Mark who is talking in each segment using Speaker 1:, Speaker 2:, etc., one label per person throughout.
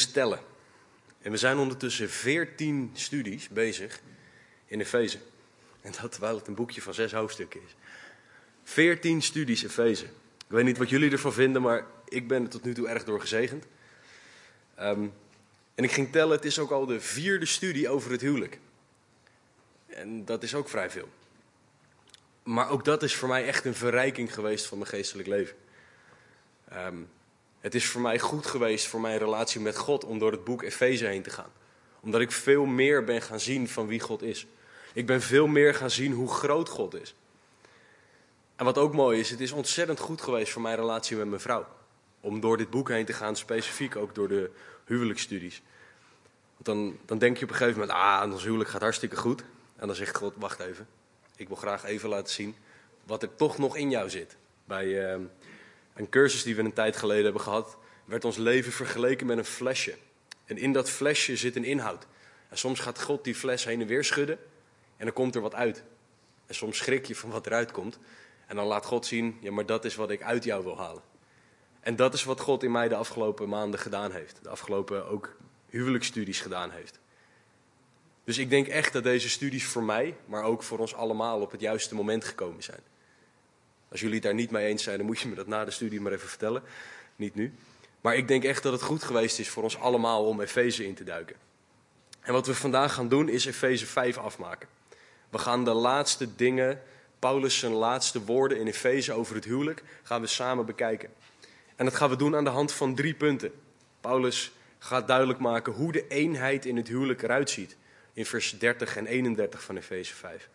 Speaker 1: eens tellen. En we zijn ondertussen 14 studies bezig in Efeze. En dat terwijl het een boekje van zes hoofdstukken is. 14 studies Efeze. Ik weet niet wat jullie ervan vinden, maar ik ben er tot nu toe erg door gezegend. Ehm, en ik ging tellen, het is ook al de vierde studie over het huwelijk. En dat is ook vrij veel. Maar ook dat is voor mij echt een verrijking geweest van mijn geestelijk leven. Ehm, het is voor mij goed geweest voor mijn relatie met God om door het boek Efeze heen te gaan. Omdat ik veel meer ben gaan zien van wie God is. Ik ben veel meer gaan zien hoe groot God is. En wat ook mooi is, het is ontzettend goed geweest voor mijn relatie met mijn vrouw. Om door dit boek heen te gaan, specifiek ook door de huwelijksstudies. Want dan, dan denk je op een gegeven moment, ah, ons huwelijk gaat hartstikke goed. En dan zegt God, wacht even, ik wil graag even laten zien wat er toch nog in jou zit. Bij uh, een cursus die we een tijd geleden hebben gehad, werd ons leven vergeleken met een flesje. En in dat flesje zit een inhoud. En soms gaat God die fles heen en weer schudden en dan komt er wat uit. En soms schrik je van wat eruit komt. En dan laat God zien, ja, maar dat is wat ik uit jou wil halen. En dat is wat God in mij de afgelopen maanden gedaan heeft. De afgelopen ook huwelijksstudies gedaan heeft. Dus ik denk echt dat deze studies voor mij, maar ook voor ons allemaal op het juiste moment gekomen zijn. Als jullie het daar niet mee eens zijn, dan moet je me dat na de studie maar even vertellen. Niet nu. Maar ik denk echt dat het goed geweest is voor ons allemaal om Efeze in te duiken. En wat we vandaag gaan doen is Efeze 5 afmaken. We gaan de laatste dingen, Paulus zijn laatste woorden in Efeze over het huwelijk, gaan we samen bekijken. En dat gaan we doen aan de hand van drie punten. Paulus gaat duidelijk maken hoe de eenheid in het huwelijk eruit ziet. In vers 30 en 31 van Efeze 5.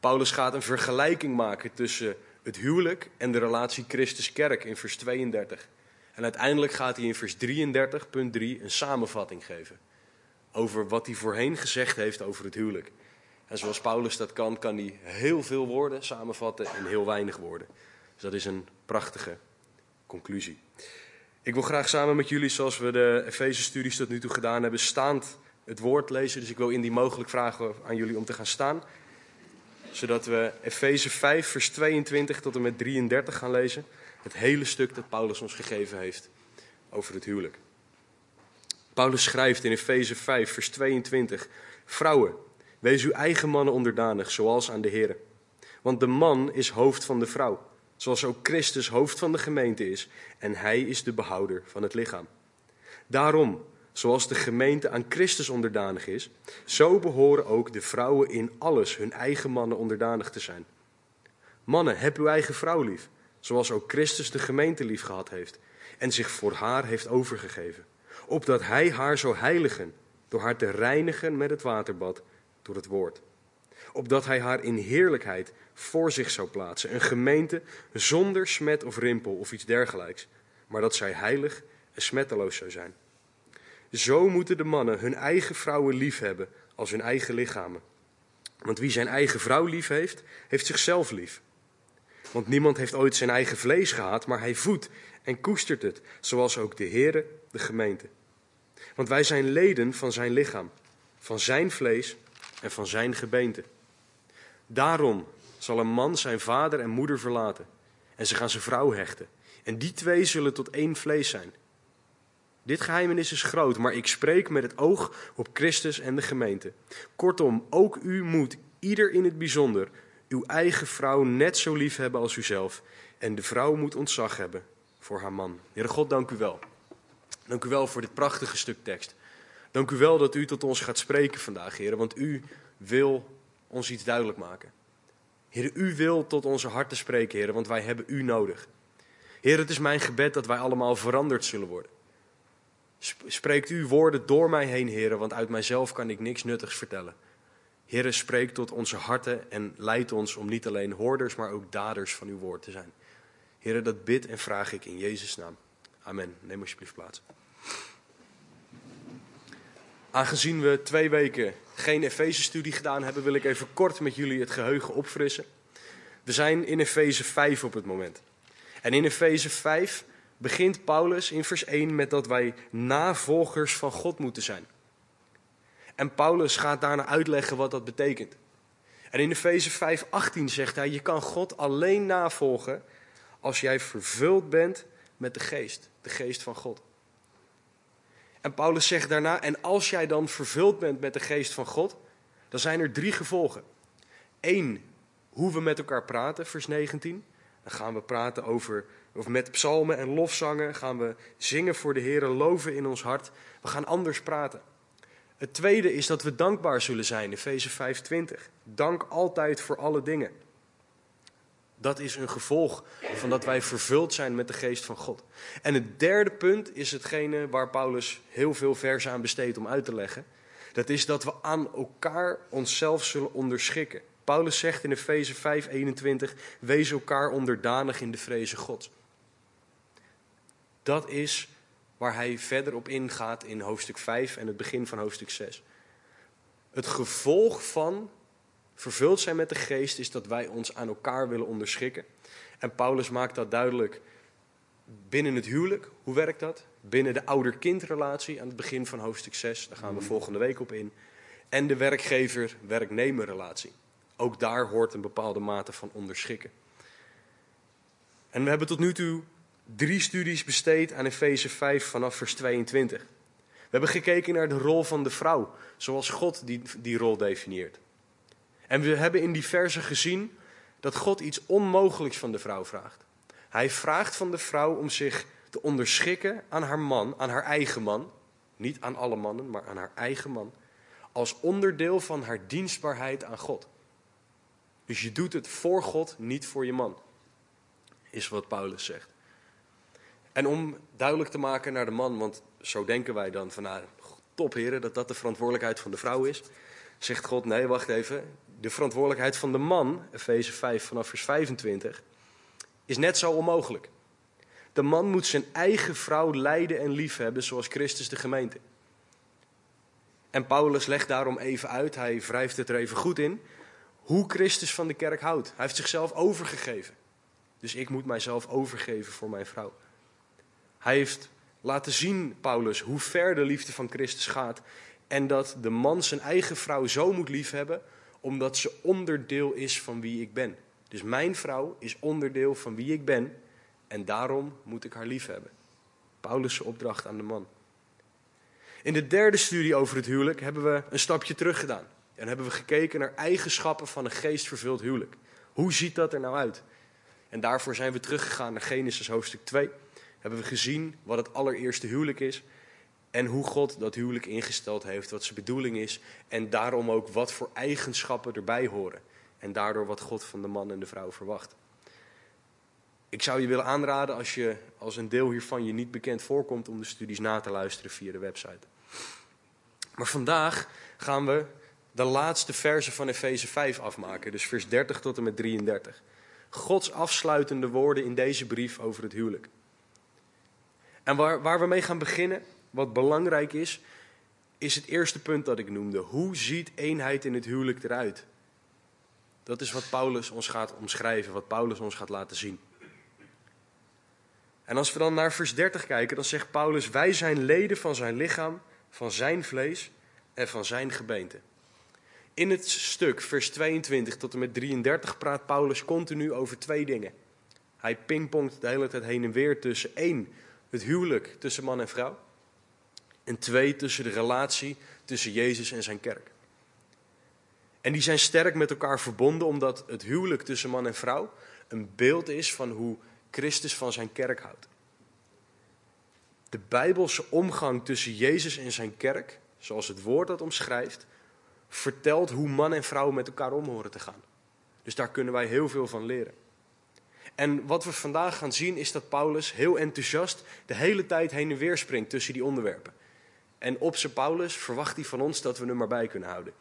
Speaker 1: Paulus gaat een vergelijking maken tussen het huwelijk en de relatie Christus-kerk in vers 32. En uiteindelijk gaat hij in vers 33.3 een samenvatting geven. Over wat hij voorheen gezegd heeft over het huwelijk. En zoals Paulus dat kan, kan hij heel veel woorden samenvatten in heel weinig woorden. Dus dat is een prachtige conclusie. Ik wil graag samen met jullie, zoals we de Efeze-studies tot nu toe gedaan hebben, staand het woord lezen. Dus ik wil indien mogelijk vragen aan jullie om te gaan staan. Zodat we Efeze 5, vers 22 tot en met 33 gaan lezen. Het hele stuk dat Paulus ons gegeven heeft over het huwelijk. Paulus schrijft in Efeze 5, vers 22: Vrouwen, wees uw eigen mannen onderdanig, zoals aan de Heer. Want de man is hoofd van de vrouw, zoals ook Christus hoofd van de gemeente is, en hij is de behouder van het lichaam. Daarom, zoals de gemeente aan Christus onderdanig is, zo behoren ook de vrouwen in alles hun eigen mannen onderdanig te zijn. Mannen, heb uw eigen vrouw lief, zoals ook Christus de gemeente lief gehad heeft en zich voor haar heeft overgegeven, opdat hij haar zou heiligen door haar te reinigen met het waterbad door het woord. Opdat hij haar in heerlijkheid voor zich zou plaatsen, een gemeente zonder smet of rimpel of iets dergelijks, maar dat zij heilig en smetteloos zou zijn. Zo moeten de mannen hun eigen vrouwen lief hebben als hun eigen lichamen. Want wie zijn eigen vrouw lief heeft, heeft zichzelf lief. Want niemand heeft ooit zijn eigen vlees gehad, maar hij voedt en koestert het, zoals ook de Heere de gemeente. Want wij zijn leden van zijn lichaam, van zijn vlees en van zijn gebeente. Daarom zal een man zijn vader en moeder verlaten en ze gaan zijn vrouw hechten. En die twee zullen tot één vlees zijn. Dit geheimenis is groot, maar ik spreek met het oog op Christus en de gemeente. Kortom, ook u moet, ieder in het bijzonder, uw eigen vrouw net zo lief hebben als uzelf. En de vrouw moet ontzag hebben voor haar man. Heere God, dank u wel. Dank u wel voor dit prachtige stuk tekst. Dank u wel dat u tot ons gaat spreken vandaag, Heer, want u wil ons iets duidelijk maken. Heer, u wil tot onze harten spreken, Heer, want wij hebben u nodig. Heer, het is mijn gebed dat wij allemaal veranderd zullen worden. Spreekt u woorden door mij heen, Heer, want uit mijzelf kan ik niks nuttigs vertellen. Heer, spreek tot onze harten en leid ons om niet alleen hoorders, maar ook daders van uw woord te zijn. Heer, dat bid en vraag ik in Jezus' naam. Amen. Neem alsjeblieft plaats. Aangezien we twee weken geen Efeze-studie gedaan hebben, wil ik even kort met jullie het geheugen opfrissen. We zijn in Efeze 5 op het moment. En in Efeze 5 begint Paulus in vers 1 met dat wij navolgers van God moeten zijn. En Paulus gaat daarna uitleggen wat dat betekent. En in Efeze 5:18 zegt hij: Je kan God alleen navolgen als jij vervuld bent met de geest, de geest van God. En Paulus zegt daarna, en als jij dan vervuld bent met de geest van God, dan zijn er drie gevolgen. Eén, hoe we met elkaar praten, vers 19. Dan gaan we praten over, of met psalmen en lofzangen, gaan we zingen voor de Heer, loven in ons hart. We gaan anders praten. Het tweede is dat we dankbaar zullen zijn, Efeze 5:20. Dank altijd voor alle dingen. Dat is een gevolg van dat wij vervuld zijn met de geest van God. En het derde punt is hetgene waar Paulus heel veel versen aan besteedt om uit te leggen. Dat is dat we aan elkaar onszelf zullen onderschikken. Paulus zegt in Efeze 5:21: Wees elkaar onderdanig in de vreze God. Dat is waar hij verder op ingaat in hoofdstuk 5 en het begin van hoofdstuk 6. Het gevolg van vervuld zijn met de geest is dat wij ons aan elkaar willen onderschikken. En Paulus maakt dat duidelijk binnen het huwelijk. Hoe werkt dat? Binnen de ouder-kindrelatie aan het begin van hoofdstuk 6. Daar gaan we volgende week op in. En de werkgever-werknemerrelatie. Ook daar hoort een bepaalde mate van onderschikken. En we hebben tot nu toe drie studies besteed aan Efeze 5 vanaf vers 22. We hebben gekeken naar de rol van de vrouw, zoals God die, die rol definieert. En we hebben in die verse gezien dat God iets onmogelijks van de vrouw vraagt. Hij vraagt van de vrouw om zich te onderschikken aan haar man, aan haar eigen man. Niet aan alle mannen, maar aan haar eigen man. Als onderdeel van haar dienstbaarheid aan God. Dus je doet het voor God, niet voor je man. Is wat Paulus zegt. En om duidelijk te maken naar de man, want zo denken wij dan van nou, top heren, dat dat de verantwoordelijkheid van de vrouw is. Zegt God, nee, wacht even. De verantwoordelijkheid van de man, Efeze 5 vanaf vers 25, is net zo onmogelijk. De man moet zijn eigen vrouw leiden en liefhebben zoals Christus de gemeente. En Paulus legt daarom even uit, hij wrijft het er even goed in, hoe Christus van de kerk houdt. Hij heeft zichzelf overgegeven. Dus ik moet mijzelf overgeven voor mijn vrouw. Hij heeft laten zien, Paulus, hoe ver de liefde van Christus gaat. En dat de man zijn eigen vrouw zo moet liefhebben, omdat ze onderdeel is van wie ik ben. Dus mijn vrouw is onderdeel van wie ik ben. En daarom moet ik haar liefhebben. Paulus' opdracht aan de man. In de derde studie over het huwelijk hebben we een stapje terug gedaan. En hebben we gekeken naar eigenschappen van een geestvervuld huwelijk. Hoe ziet dat er nou uit? En daarvoor zijn we teruggegaan naar Genesis hoofdstuk 2 hebben we gezien wat het allereerste huwelijk is. En hoe God dat huwelijk ingesteld heeft, wat zijn bedoeling is. En daarom ook wat voor eigenschappen erbij horen. En daardoor wat God van de man en de vrouw verwacht. Ik zou je willen aanraden als je als een deel hiervan je niet bekend voorkomt om de studies na te luisteren via de website. Maar vandaag gaan we de laatste verse van Efeze 5 afmaken, dus vers 30 tot en met 33. Gods afsluitende woorden in deze brief over het huwelijk. En waar, waar we mee gaan beginnen, wat belangrijk is, is het eerste punt dat ik noemde. Hoe ziet eenheid in het huwelijk eruit? Dat is wat Paulus ons gaat omschrijven, wat Paulus ons gaat laten zien. En als we dan naar vers 30 kijken, dan zegt Paulus: Wij zijn leden van zijn lichaam, van zijn vlees en van zijn gebeente. In het stuk, vers 22 tot en met 33, praat Paulus continu over twee dingen. Hij pingpongt de hele tijd heen en weer tussen één, het huwelijk tussen man en vrouw. En twee, tussen de relatie tussen Jezus en zijn kerk. En die zijn sterk met elkaar verbonden omdat het huwelijk tussen man en vrouw een beeld is van hoe Christus van zijn kerk houdt. De bijbelse omgang tussen Jezus en zijn kerk, zoals het woord dat omschrijft, vertelt hoe man en vrouw met elkaar om horen te gaan. Dus daar kunnen wij heel veel van leren. En wat we vandaag gaan zien is dat Paulus heel enthousiast de hele tijd heen en weer springt tussen die onderwerpen. En op zijn Paulus verwacht hij van ons dat we hem maar bij kunnen houden.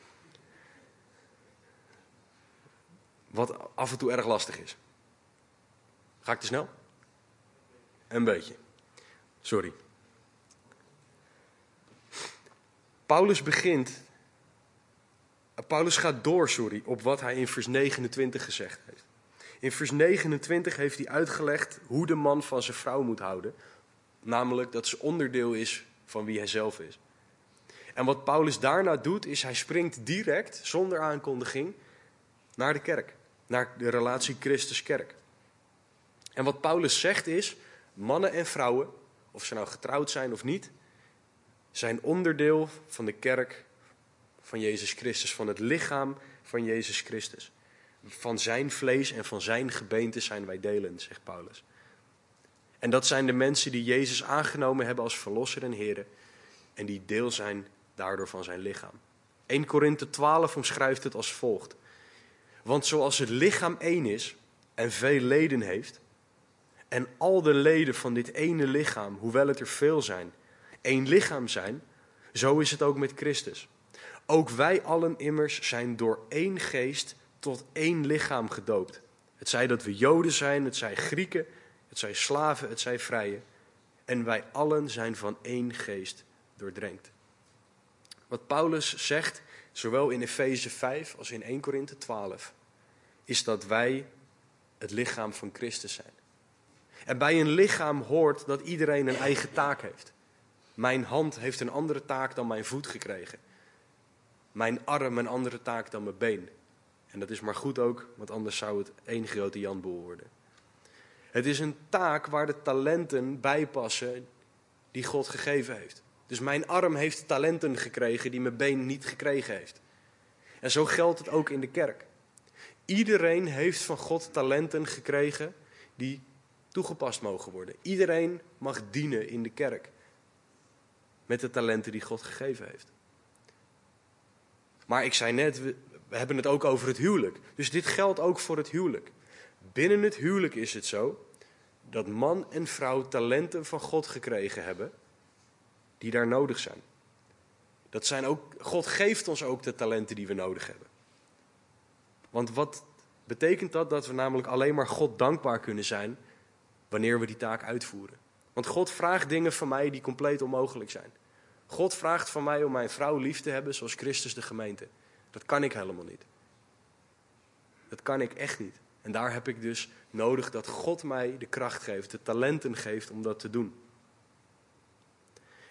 Speaker 1: Wat af en toe erg lastig is. Ga ik te snel? Een beetje. Sorry. Paulus begint. Paulus gaat door, sorry, op wat hij in vers 29 gezegd heeft. In vers 29 heeft hij uitgelegd hoe de man van zijn vrouw moet houden. Namelijk dat ze onderdeel is van wie hij zelf is. En wat Paulus daarna doet, is hij springt direct, zonder aankondiging, naar de kerk. Naar de relatie Christus-kerk. En wat Paulus zegt is, mannen en vrouwen, of ze nou getrouwd zijn of niet, zijn onderdeel van de kerk van Jezus Christus, van het lichaam van Jezus Christus. Van zijn vlees en van zijn gebeente zijn wij delen, zegt Paulus. En dat zijn de mensen die Jezus aangenomen hebben als verlosser en Heer en die deel zijn daardoor van zijn lichaam. 1 Korinthe 12 omschrijft het als volgt. Want zoals het lichaam één is en veel leden heeft, en al de leden van dit ene lichaam, hoewel het er veel zijn, één lichaam zijn, zo is het ook met Christus. Ook wij allen immers zijn door één geest tot één lichaam gedoopt. Het zij dat we Joden zijn, het zij Grieken, het zij slaven, het zij vrije. En wij allen zijn van één geest doordrenkt. Wat Paulus zegt, zowel in Efeze 5 als in 1 Korinthe 12, is dat wij het lichaam van Christus zijn. En bij een lichaam hoort dat iedereen een eigen taak heeft. Mijn hand heeft een andere taak dan mijn voet gekregen. Mijn arm een andere taak dan mijn been. En dat is maar goed ook, want anders zou het één grote Janboel worden. Het is een taak waar de talenten bij passen die God gegeven heeft. Dus mijn arm heeft talenten gekregen die mijn been niet gekregen heeft. En zo geldt het ook in de kerk. Iedereen heeft van God talenten gekregen die toegepast mogen worden. Iedereen mag dienen in de kerk met de talenten die God gegeven heeft. Maar ik zei net, we, hebben het ook over het huwelijk. Dus dit geldt ook voor het huwelijk. Binnen het huwelijk is het zo dat man en vrouw talenten van God gekregen hebben die daar nodig zijn. Dat zijn ook, God geeft ons ook de talenten die we nodig hebben. Want wat betekent dat? Dat we namelijk alleen maar God dankbaar kunnen zijn wanneer we die taak uitvoeren. Want God vraagt dingen van mij die compleet onmogelijk zijn. God vraagt van mij om mijn vrouw lief te hebben zoals Christus de gemeente. Dat kan ik helemaal niet. Dat kan ik echt niet. En daar heb ik dus nodig dat God mij de kracht geeft, de talenten geeft om dat te doen.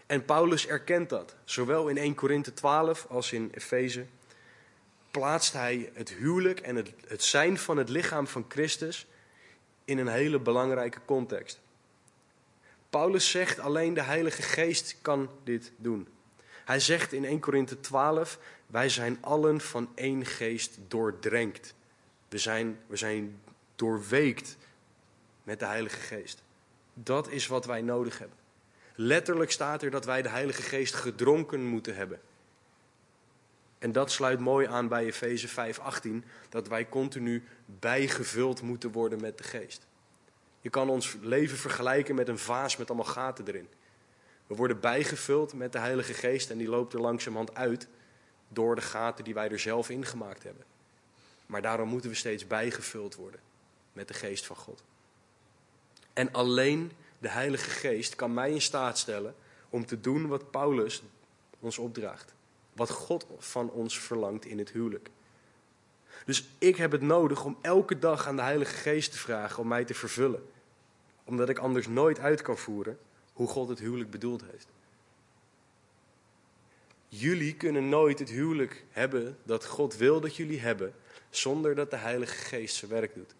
Speaker 1: En Paulus erkent dat. Zowel in 1 Korinthe 12 als in Efeze plaatst hij het huwelijk en het, het zijn van het lichaam van Christus in een hele belangrijke context. Paulus zegt alleen de Heilige Geest kan dit doen. Hij zegt in 1 Korinthe 12, wij zijn allen van één geest doordrenkt. We zijn, we zijn doorweekt met de Heilige Geest. Dat is wat wij nodig hebben. Letterlijk staat er dat wij de Heilige Geest gedronken moeten hebben. En dat sluit mooi aan bij Efeze 5:18, dat wij continu bijgevuld moeten worden met de Geest. Je kan ons leven vergelijken met een vaas met allemaal gaten erin. We worden bijgevuld met de Heilige Geest en die loopt er langzamerhand uit door de gaten die wij er zelf in gemaakt hebben. Maar daarom moeten we steeds bijgevuld worden met de Geest van God. En alleen de Heilige Geest kan mij in staat stellen om te doen wat Paulus ons opdraagt. Wat God van ons verlangt in het huwelijk. Dus ik heb het nodig om elke dag aan de Heilige Geest te vragen om mij te vervullen. Omdat ik anders nooit uit kan voeren hoe God het huwelijk bedoeld heeft. Jullie kunnen nooit het huwelijk hebben dat God wil dat jullie hebben, zonder dat de Heilige Geest zijn werk doet.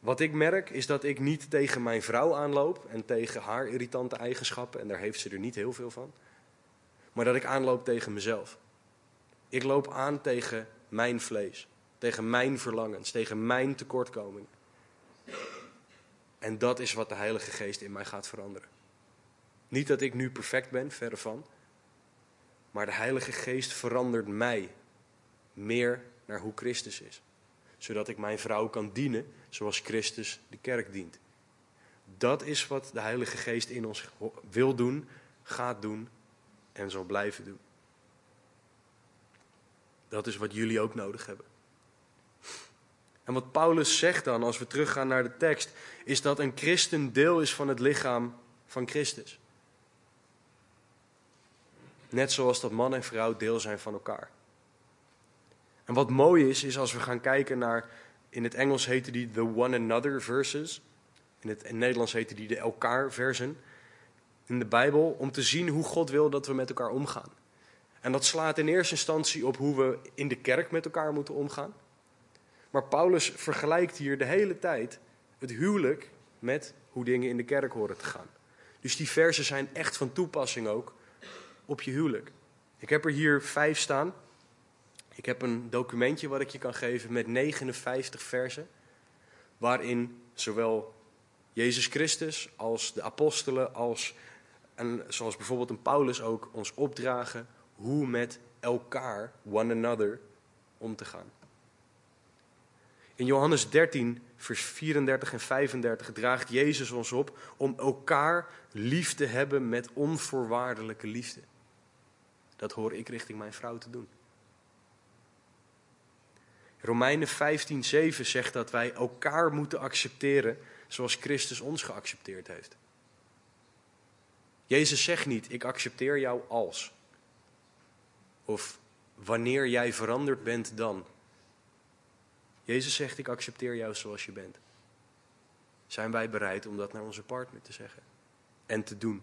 Speaker 1: Wat ik merk is dat ik niet tegen mijn vrouw aanloop en tegen haar irritante eigenschappen, en daar heeft ze er niet heel veel van, maar dat ik aanloop tegen mezelf. Ik loop aan tegen mijn vlees, tegen mijn verlangens, tegen mijn tekortkomingen. En dat is wat de Heilige Geest in mij gaat veranderen. Niet dat ik nu perfect ben, verre van, maar de Heilige Geest verandert mij meer naar hoe Christus is zodat ik mijn vrouw kan dienen zoals Christus de kerk dient. Dat is wat de Heilige Geest in ons wil doen, gaat doen en zal blijven doen. Dat is wat jullie ook nodig hebben. En wat Paulus zegt dan, als we teruggaan naar de tekst, is dat een christen deel is van het lichaam van Christus. Net zoals dat man en vrouw deel zijn van elkaar. En wat mooi is, is als we gaan kijken naar, in het Engels heten die the one another verses. In het Nederlands heten die de elkaar versen. In de Bijbel, om te zien hoe God wil dat we met elkaar omgaan. En dat slaat in eerste instantie op hoe we in de kerk met elkaar moeten omgaan. Maar Paulus vergelijkt hier de hele tijd het huwelijk met hoe dingen in de kerk horen te gaan. Dus die versen zijn echt van toepassing ook op je huwelijk. Ik heb er hier vijf staan. Ik heb een documentje wat ik je kan geven met 59 versen. Waarin zowel Jezus Christus als de apostelen, als, en zoals bijvoorbeeld een Paulus ook, ons opdragen hoe met elkaar, one another, om te gaan. In Johannes 13, vers 34 en 35 draagt Jezus ons op om elkaar lief te hebben met onvoorwaardelijke liefde. Dat hoor ik richting mijn vrouw te doen. Romeinen 15, 7 zegt dat wij elkaar moeten accepteren zoals Christus ons geaccepteerd heeft. Jezus zegt niet, ik accepteer jou als. Of wanneer jij veranderd bent dan. Jezus zegt, ik accepteer jou zoals je bent. Zijn wij bereid om dat naar onze partner te zeggen en te doen?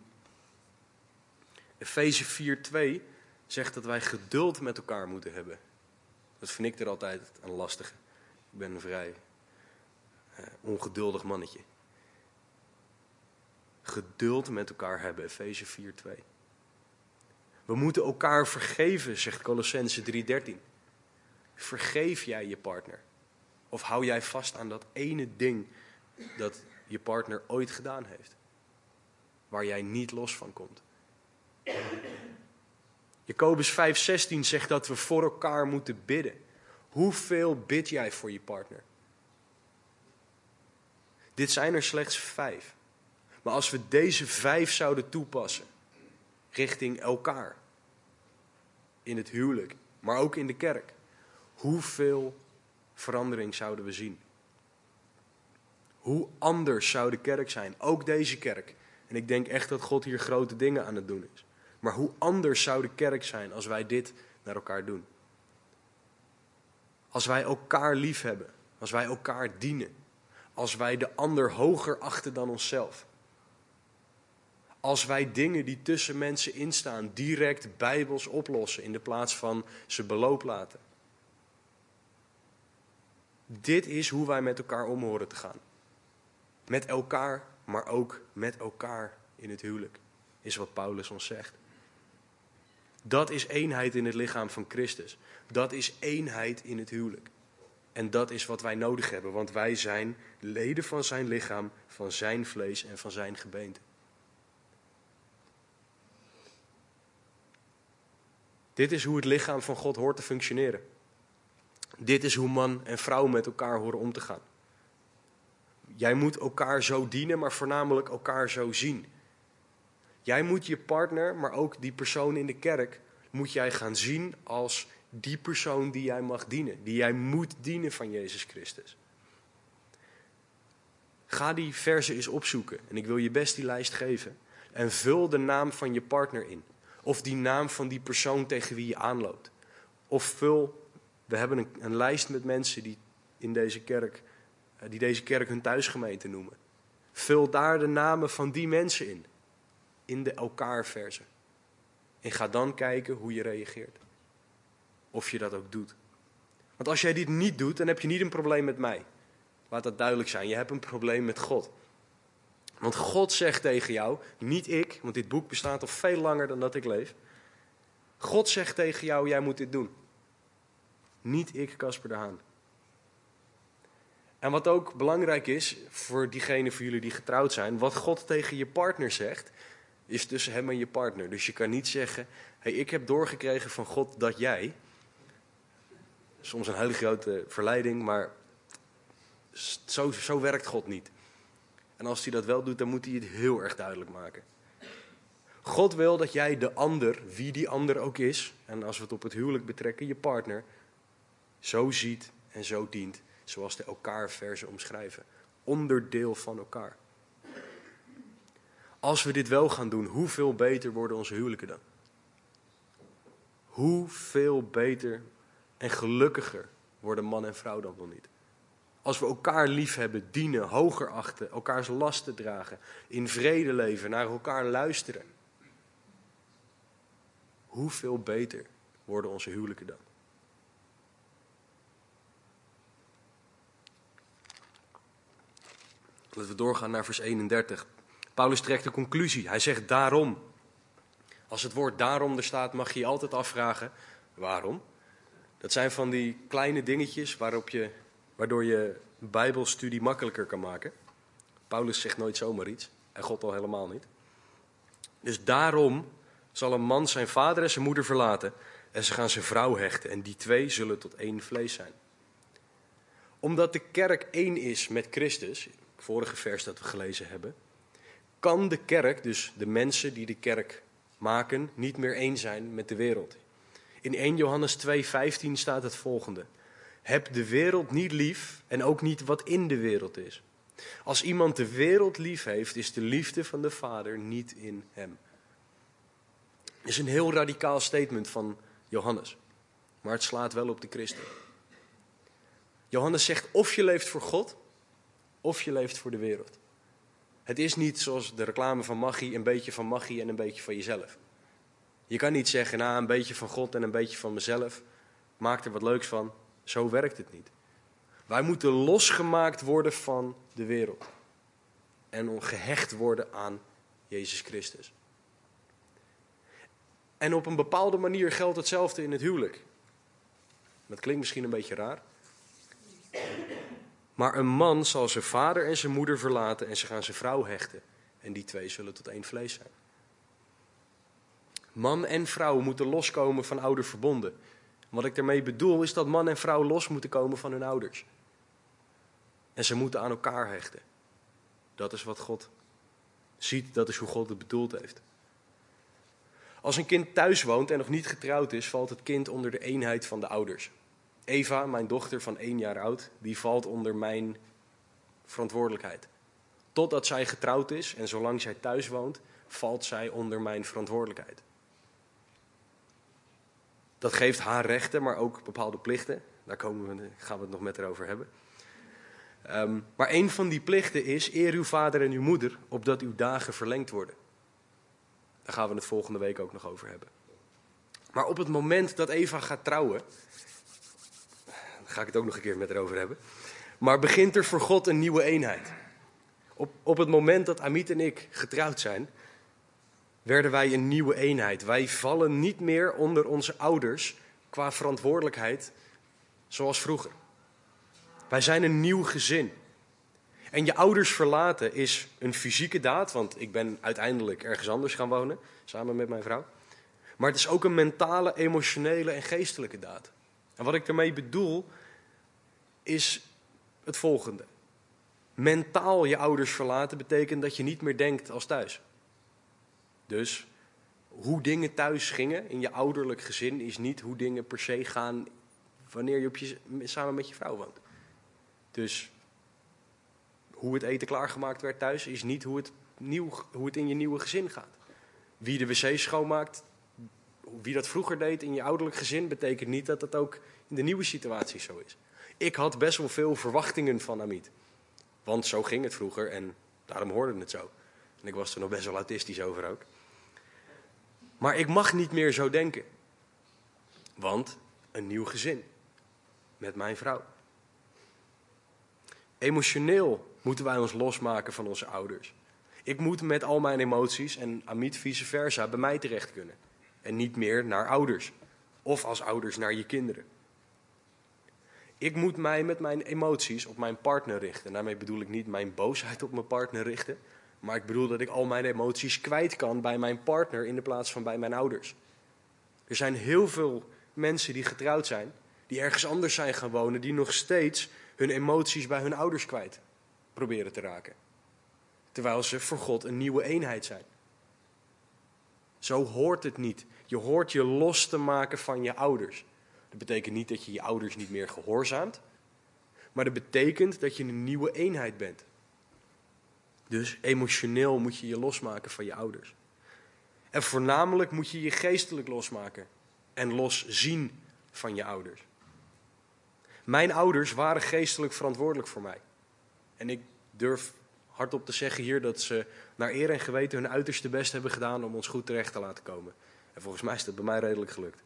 Speaker 1: Efeze 4:2 zegt dat wij geduld met elkaar moeten hebben. Dat vind ik er altijd een lastige. Ik ben een vrij uh, ongeduldig mannetje. Geduld met elkaar hebben, Efeze 4:2. We moeten elkaar vergeven, zegt Colossense 3:13. Vergeef jij je partner? Of hou jij vast aan dat ene ding dat je partner ooit gedaan heeft? Waar jij niet los van komt. Jacobus 5:16 zegt dat we voor elkaar moeten bidden. Hoeveel bid jij voor je partner? Dit zijn er slechts vijf. Maar als we deze vijf zouden toepassen richting elkaar, in het huwelijk, maar ook in de kerk, hoeveel verandering zouden we zien? Hoe anders zou de kerk zijn, ook deze kerk? En ik denk echt dat God hier grote dingen aan het doen is. Maar hoe anders zou de kerk zijn als wij dit naar elkaar doen? Als wij elkaar lief hebben, als wij elkaar dienen, als wij de ander hoger achten dan onszelf. Als wij dingen die tussen mensen instaan direct bijbels oplossen in de plaats van ze beloop laten. Dit is hoe wij met elkaar om horen te gaan. Met elkaar, maar ook met elkaar in het huwelijk, is wat Paulus ons zegt. Dat is eenheid in het lichaam van Christus. Dat is eenheid in het huwelijk. En dat is wat wij nodig hebben, want wij zijn leden van zijn lichaam, van zijn vlees en van zijn gebeente. Dit is hoe het lichaam van God hoort te functioneren. Dit is hoe man en vrouw met elkaar horen om te gaan. Jij moet elkaar zo dienen, maar voornamelijk elkaar zo zien. Jij moet je partner, maar ook die persoon in de kerk, moet jij gaan zien als die persoon die jij mag dienen, die jij moet dienen van Jezus Christus. Ga die verse eens opzoeken en ik wil je best die lijst geven. En vul de naam van je partner in. Of die naam van die persoon tegen wie je aanloopt. Of vul, we hebben een, een lijst met mensen die in deze kerk, eh, die deze kerk hun thuisgemeente noemen. Vul daar de namen van die mensen in. In de elkaar verse. En ga dan kijken hoe je reageert. Of je dat ook doet. Want als jij dit niet doet, dan heb je niet een probleem met mij. Laat dat duidelijk zijn. Je hebt een probleem met God. Want God zegt tegen jou, niet ik, want dit boek bestaat al veel langer dan dat ik leef. God zegt tegen jou, jij moet dit doen. Niet ik, Casper de Haan. En wat ook belangrijk is voor diegenen van jullie die getrouwd zijn, wat God tegen je partner zegt, is tussen hem en je partner. Dus je kan niet zeggen, hey, ik heb doorgekregen van God dat jij. Soms een hele grote verleiding, maar zo, zo werkt God niet. En als hij dat wel doet, dan moet hij het heel erg duidelijk maken. God wil dat jij de ander, wie die ander ook is, en als we het op het huwelijk betrekken, je partner, zo ziet en zo dient, zoals de elkaar versen omschrijven. Onderdeel van elkaar. Als we dit wel gaan doen, hoeveel beter worden onze huwelijken dan? Hoeveel beter en gelukkiger worden man en vrouw dan wel niet? Als we elkaar lief hebben, dienen, hoger achten, elkaars lasten dragen, in vrede leven, naar elkaar luisteren. Hoeveel beter worden onze huwelijken dan? Laten we doorgaan naar vers 31. Paulus trekt de conclusie. Hij zegt daarom. Als het woord daarom er staat, mag je je altijd afvragen waarom. Dat zijn van die kleine dingetjes waarop je, waardoor je Bijbelstudie makkelijker kan maken. Paulus zegt nooit zomaar iets en God al helemaal niet. Dus daarom zal een man zijn vader en zijn moeder verlaten en ze gaan zijn vrouw hechten en die twee zullen tot één vlees zijn. Omdat de kerk één is met Christus, het vorige vers dat we gelezen hebben, kan de kerk, dus de mensen die de kerk maken, niet meer één zijn met de wereld. In 1 Johannes 2:15 staat het volgende: Heb de wereld niet lief en ook niet wat in de wereld is. Als iemand de wereld lief heeft, is de liefde van de Vader niet in hem. Is een heel radicaal statement van Johannes, maar het slaat wel op de christen. Johannes zegt of je leeft voor God, of je leeft voor de wereld. Het is niet zoals de reclame van magie, een beetje van magie en een beetje van jezelf. Je kan niet zeggen, nou een beetje van God en een beetje van mezelf, maak er wat leuks van. Zo werkt het niet. Wij moeten losgemaakt worden van de wereld. En gehecht worden aan Jezus Christus. En op een bepaalde manier geldt hetzelfde in het huwelijk. Dat klinkt misschien een beetje raar. Maar een man zal zijn vader en zijn moeder verlaten en ze gaan zijn vrouw hechten. En die twee zullen tot één vlees zijn. Man en vrouw moeten loskomen van oude verbonden. Wat ik daarmee bedoel is dat man en vrouw los moeten komen van hun ouders. En ze moeten aan elkaar hechten. Dat is wat God ziet, dat is hoe God het bedoeld heeft. Als een kind thuis woont en nog niet getrouwd is, valt het kind onder de eenheid van de ouders. Eva, mijn dochter van één jaar oud, die valt onder mijn verantwoordelijkheid. Totdat zij getrouwd is en zolang zij thuis woont, valt zij onder mijn verantwoordelijkheid. Dat geeft haar rechten, maar ook bepaalde plichten. Daar komen we, gaan we het nog met erover hebben. Ehm, maar een van die plichten is: eer uw vader en uw moeder, opdat uw dagen verlengd worden. Daar gaan we het volgende week ook nog over hebben. Maar op het moment dat Eva gaat trouwen, ga ik het ook nog een keer met erover hebben. Maar begint er voor God een nieuwe eenheid. Op, op het moment dat Amit en ik getrouwd zijn, werden wij een nieuwe eenheid. Wij vallen niet meer onder onze ouders qua verantwoordelijkheid zoals vroeger. Wij zijn een nieuw gezin. En je ouders verlaten is een fysieke daad, want ik ben uiteindelijk ergens anders gaan wonen, samen met mijn vrouw. Maar het is ook een mentale, emotionele en geestelijke daad. En wat ik daarmee bedoel, is het volgende. Mentaal je ouders verlaten betekent dat je niet meer denkt als thuis. Dus hoe dingen thuis gingen in je ouderlijk gezin is niet hoe dingen per se gaan wanneer je, op je samen met je vrouw woont. Dus hoe het eten klaargemaakt werd thuis is niet hoe het, nieuw, hoe het in je nieuwe gezin gaat. Wie de wc schoonmaakt, wie dat vroeger deed in je ouderlijk gezin, betekent niet dat dat ook in de nieuwe situatie zo is. Ik had best wel veel verwachtingen van Amit. Want zo ging het vroeger en daarom hoorde het zo. En ik was er nog best wel autistisch over ook. Maar ik mag niet meer zo denken. Want een nieuw gezin. Met mijn vrouw. Emotioneel moeten wij ons losmaken van onze ouders. Ik moet met al mijn emoties en Amit vice versa bij mij terecht kunnen. En niet meer naar ouders. Of als ouders naar je kinderen. Ik moet mij met mijn emoties op mijn partner richten. En daarmee bedoel ik niet mijn boosheid op mijn partner richten. Maar ik bedoel dat ik al mijn emoties kwijt kan bij mijn partner in de plaats van bij mijn ouders. Er zijn heel veel mensen die getrouwd zijn, die ergens anders zijn gaan wonen, die nog steeds hun emoties bij hun ouders kwijt proberen te raken. Terwijl ze voor God een nieuwe eenheid zijn. Zo hoort het niet. Je hoort je los te maken van je ouders. Dat betekent niet dat je je ouders niet meer gehoorzaamt, maar dat betekent dat je een nieuwe eenheid bent. Dus emotioneel moet je je losmaken van je ouders. En voornamelijk moet je je geestelijk losmaken en loszien van je ouders. Mijn ouders waren geestelijk verantwoordelijk voor mij. En ik durf hardop te zeggen hier dat ze naar eer en geweten hun uiterste best hebben gedaan om ons goed terecht te laten komen. En volgens mij is dat bij mij redelijk gelukt.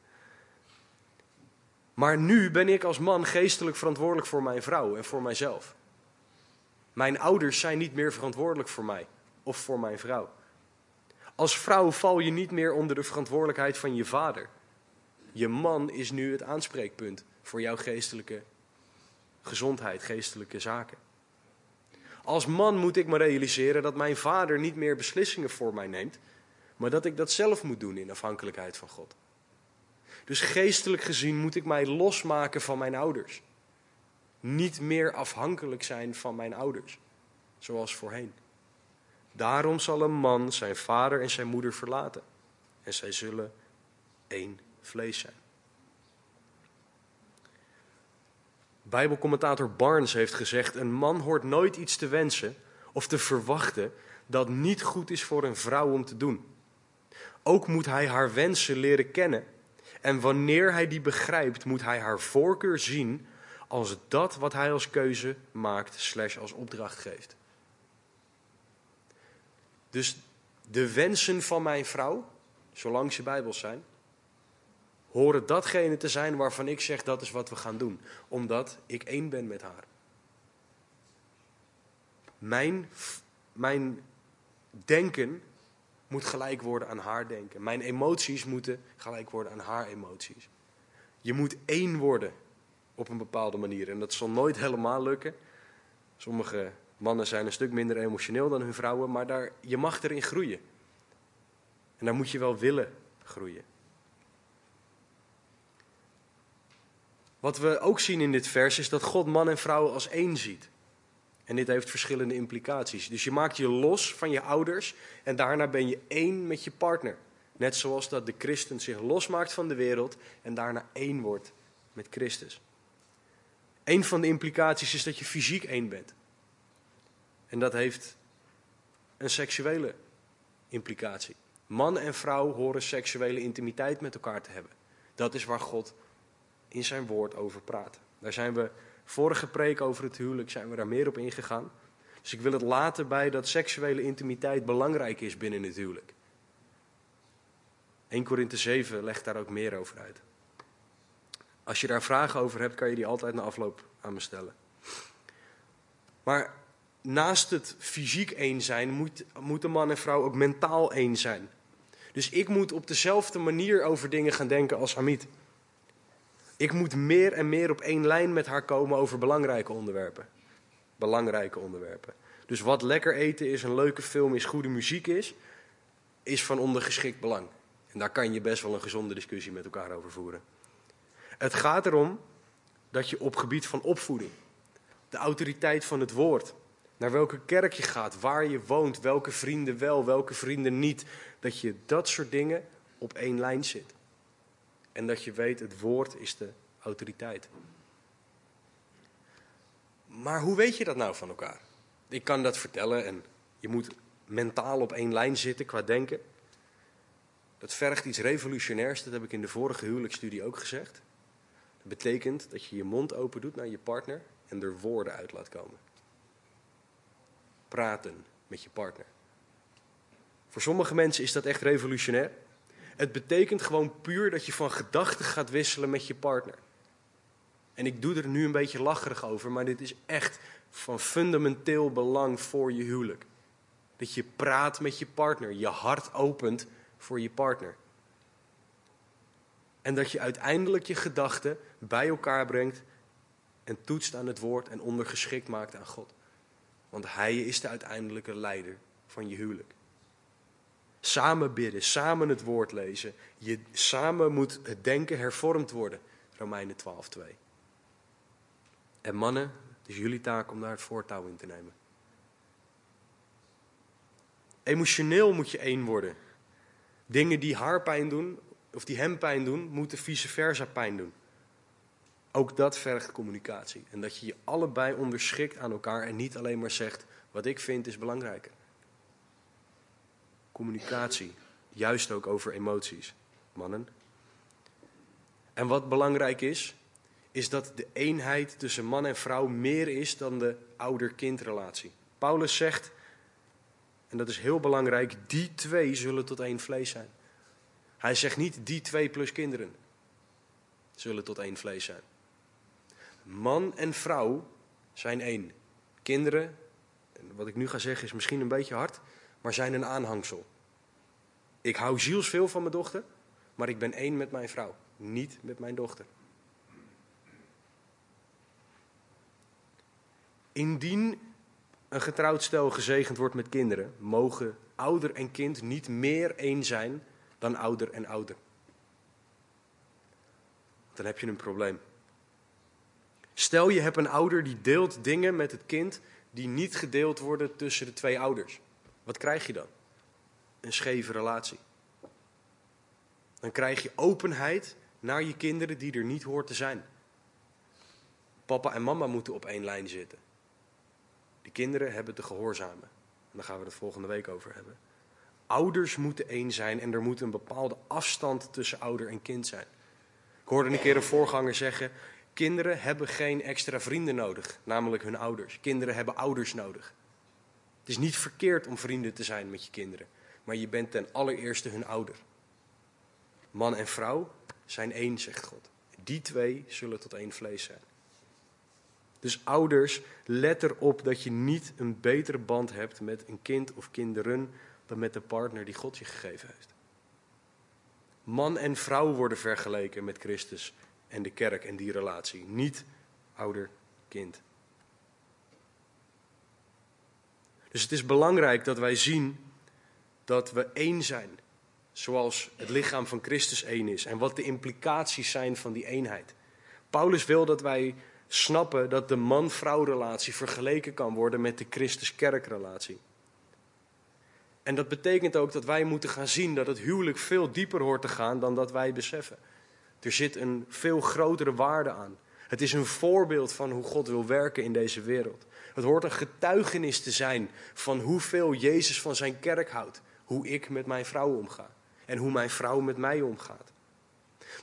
Speaker 1: Maar nu ben ik als man geestelijk verantwoordelijk voor mijn vrouw en voor mijzelf. Mijn ouders zijn niet meer verantwoordelijk voor mij of voor mijn vrouw. Als vrouw val je niet meer onder de verantwoordelijkheid van je vader. Je man is nu het aanspreekpunt voor jouw geestelijke gezondheid, geestelijke zaken. Als man moet ik me realiseren dat mijn vader niet meer beslissingen voor mij neemt, maar dat ik dat zelf moet doen in afhankelijkheid van God. Dus geestelijk gezien moet ik mij losmaken van mijn ouders. Niet meer afhankelijk zijn van mijn ouders, zoals voorheen. Daarom zal een man zijn vader en zijn moeder verlaten. En zij zullen één vlees zijn. Bijbelcommentator Barnes heeft gezegd: Een man hoort nooit iets te wensen of te verwachten dat niet goed is voor een vrouw om te doen. Ook moet hij haar wensen leren kennen. En wanneer hij die begrijpt, moet hij haar voorkeur zien als dat wat hij als keuze maakt, slash als opdracht geeft. Dus de wensen van mijn vrouw, zolang ze bijbels zijn, horen datgene te zijn waarvan ik zeg dat is wat we gaan doen, omdat ik één ben met haar. Mijn, mijn denken moet gelijk worden aan haar denken. Mijn emoties moeten gelijk worden aan haar emoties. Je moet één worden op een bepaalde manier. En dat zal nooit helemaal lukken. Sommige mannen zijn een stuk minder emotioneel dan hun vrouwen, maar daar, je mag erin groeien. En daar moet je wel willen groeien. Wat we ook zien in dit vers is dat God man en vrouw als één ziet. En dit heeft verschillende implicaties. Dus je maakt je los van je ouders en daarna ben je één met je partner. Net zoals dat de christen zich losmaakt van de wereld en daarna één wordt met Christus. Een van de implicaties is dat je fysiek één bent. En dat heeft een seksuele implicatie. Man en vrouw horen seksuele intimiteit met elkaar te hebben. Dat is waar God in zijn woord over praat. Daar zijn we vorige preek over het huwelijk zijn we daar meer op ingegaan. Dus ik wil het laten bij dat seksuele intimiteit belangrijk is binnen het huwelijk. 1 Korinthe 7 legt daar ook meer over uit. Als je daar vragen over hebt, kan je die altijd na afloop aan me stellen. Maar naast het fysiek één zijn, moet, moeten man en vrouw ook mentaal één zijn. Dus ik moet op dezelfde manier over dingen gaan denken als Hamid. Ik moet meer en meer op één lijn met haar komen over belangrijke onderwerpen. Belangrijke onderwerpen. Dus wat lekker eten is, een leuke film is, goede muziek is, is van ondergeschikt belang. En daar kan je best wel een gezonde discussie met elkaar over voeren. Het gaat erom dat je op gebied van opvoeding, de autoriteit van het woord, naar welke kerk je gaat, waar je woont, welke vrienden wel, welke vrienden niet, dat je dat soort dingen op één lijn zit. En dat je weet, het woord is de autoriteit. Maar hoe weet je dat nou van elkaar? Ik kan dat vertellen en je moet mentaal op één lijn zitten qua denken. Dat vergt iets revolutionairs, dat heb ik in de vorige huwelijksstudie ook gezegd. Betekent dat je je mond open doet naar je partner en er woorden uit laat komen. Praten met je partner. Voor sommige mensen is dat echt revolutionair. Het betekent gewoon puur dat je van gedachten gaat wisselen met je partner. En ik doe er nu een beetje lacherig over, maar dit is echt van fundamenteel belang voor je huwelijk. Dat je praat met je partner, je hart opent voor je partner. En dat je uiteindelijk je gedachten bij elkaar brengt en toetst aan het woord en ondergeschikt maakt aan God. Want Hij is de uiteindelijke leider van je huwelijk. Samen bidden, samen het woord lezen. Je, samen moet het denken hervormd worden. Romeinen 12, 2. En mannen, het is jullie taak om daar het voortouw in te nemen. Emotioneel moet je één worden. Dingen die haar pijn doen, of die hem pijn doen, moeten vice versa pijn doen. Ook dat vergt communicatie. En dat je je allebei onderschikt aan elkaar en niet alleen maar zegt: wat ik vind is belangrijker communicatie. Juist ook over emoties, mannen. En wat belangrijk is, is dat de eenheid tussen man en vrouw meer is dan de ouder-kindrelatie. Paulus zegt, en dat is heel belangrijk, die twee zullen tot één vlees zijn. Hij zegt niet die twee plus kinderen zullen tot één vlees zijn. Man en vrouw zijn één. Kinderen, wat ik nu ga zeggen is misschien een beetje hard, maar zijn een aanhangsel. Ik hou zielsveel van mijn dochter, maar ik ben één met mijn vrouw, niet met mijn dochter. Indien een getrouwd stel gezegend wordt met kinderen, mogen ouder en kind niet meer één zijn dan ouder en ouder. Dan heb je een probleem. Stel je hebt een ouder die deelt dingen met het kind die niet gedeeld worden tussen de twee ouders. Wat krijg je dan? Een scheve relatie. Dan krijg je openheid naar je kinderen die er niet hoort te zijn. Papa en mama moeten op één lijn zitten. De kinderen hebben te gehoorzamen. En daar gaan we het volgende week over hebben. Ouders moeten één zijn en er moet een bepaalde afstand tussen ouder en kind zijn. Ik hoorde een keer een voorganger zeggen: Kinderen hebben geen extra vrienden nodig, namelijk hun ouders. Kinderen hebben ouders nodig. Het is niet verkeerd om vrienden te zijn met je kinderen, maar je bent ten allereerste hun ouder. Man en vrouw zijn één, zegt God. Die twee zullen tot één vlees zijn. Dus ouders, let erop dat je niet een betere band hebt met een kind of kinderen dan met de partner die God je gegeven heeft. Man en vrouw worden vergeleken met Christus en de kerk en die relatie, niet ouder-kind. Dus het is belangrijk dat wij zien dat we één zijn, zoals het lichaam van Christus één is en wat de implicaties zijn van die eenheid. Paulus wil dat wij snappen dat de man-vrouw relatie vergeleken kan worden met de Christus-kerk-relatie. En dat betekent ook dat wij moeten gaan zien dat het huwelijk veel dieper hoort te gaan dan dat wij beseffen. Er zit een veel grotere waarde aan. Het is een voorbeeld van hoe God wil werken in deze wereld. Het hoort een getuigenis te zijn van hoeveel Jezus van zijn kerk houdt. Hoe ik met mijn vrouw omga. En hoe mijn vrouw met mij omgaat.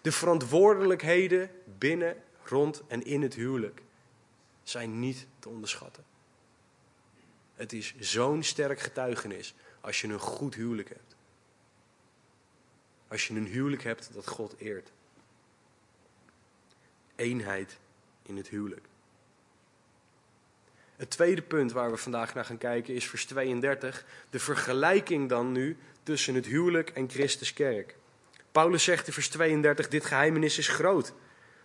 Speaker 1: De verantwoordelijkheden binnen, rond en in het huwelijk zijn niet te onderschatten. Het is zo'n sterk getuigenis als je een goed huwelijk hebt. Als je een huwelijk hebt dat God eert. Eenheid in het huwelijk. Het tweede punt waar we vandaag naar gaan kijken is vers 32. De vergelijking dan nu tussen het huwelijk en Christus kerk. Paulus zegt in vers 32, dit geheimenis is groot.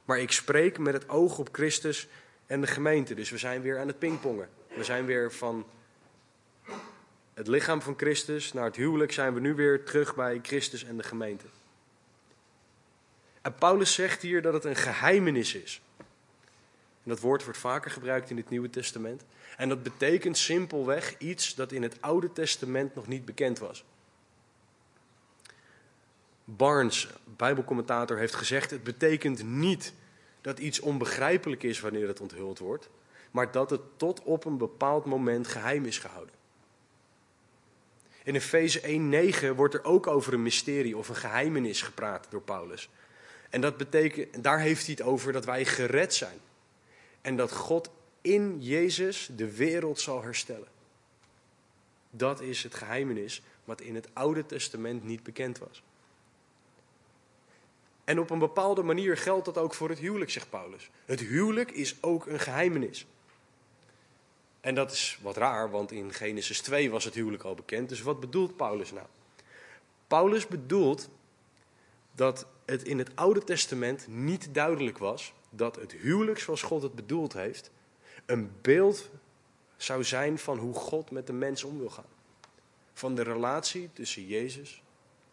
Speaker 1: Maar ik spreek met het oog op Christus en de gemeente. Dus we zijn weer aan het pingpongen. We zijn weer van het lichaam van Christus naar het huwelijk zijn we nu weer terug bij Christus en de gemeente. En Paulus zegt hier dat het een geheimenis is. En dat woord wordt vaker gebruikt in het Nieuwe Testament. En dat betekent simpelweg iets dat in het Oude Testament nog niet bekend was. Barnes, Bijbelcommentator, heeft gezegd: het betekent niet dat iets onbegrijpelijk is wanneer het onthuld wordt, maar dat het tot op een bepaald moment geheim is gehouden. In Efeze 1:9 wordt er ook over een mysterie of een geheimenis gepraat door Paulus. En dat betekent, daar heeft hij het over dat wij gered zijn. En dat God in Jezus de wereld zal herstellen. Dat is het geheimenis wat in het Oude Testament niet bekend was. En op een bepaalde manier geldt dat ook voor het huwelijk, zegt Paulus. Het huwelijk is ook een geheimenis. En dat is wat raar, want in Genesis 2 was het huwelijk al bekend. Dus wat bedoelt Paulus nou? Paulus bedoelt dat het in het Oude Testament niet duidelijk was dat het huwelijk zoals God het bedoeld heeft, een beeld zou zijn van hoe God met de mens om wil gaan. Van de relatie tussen Jezus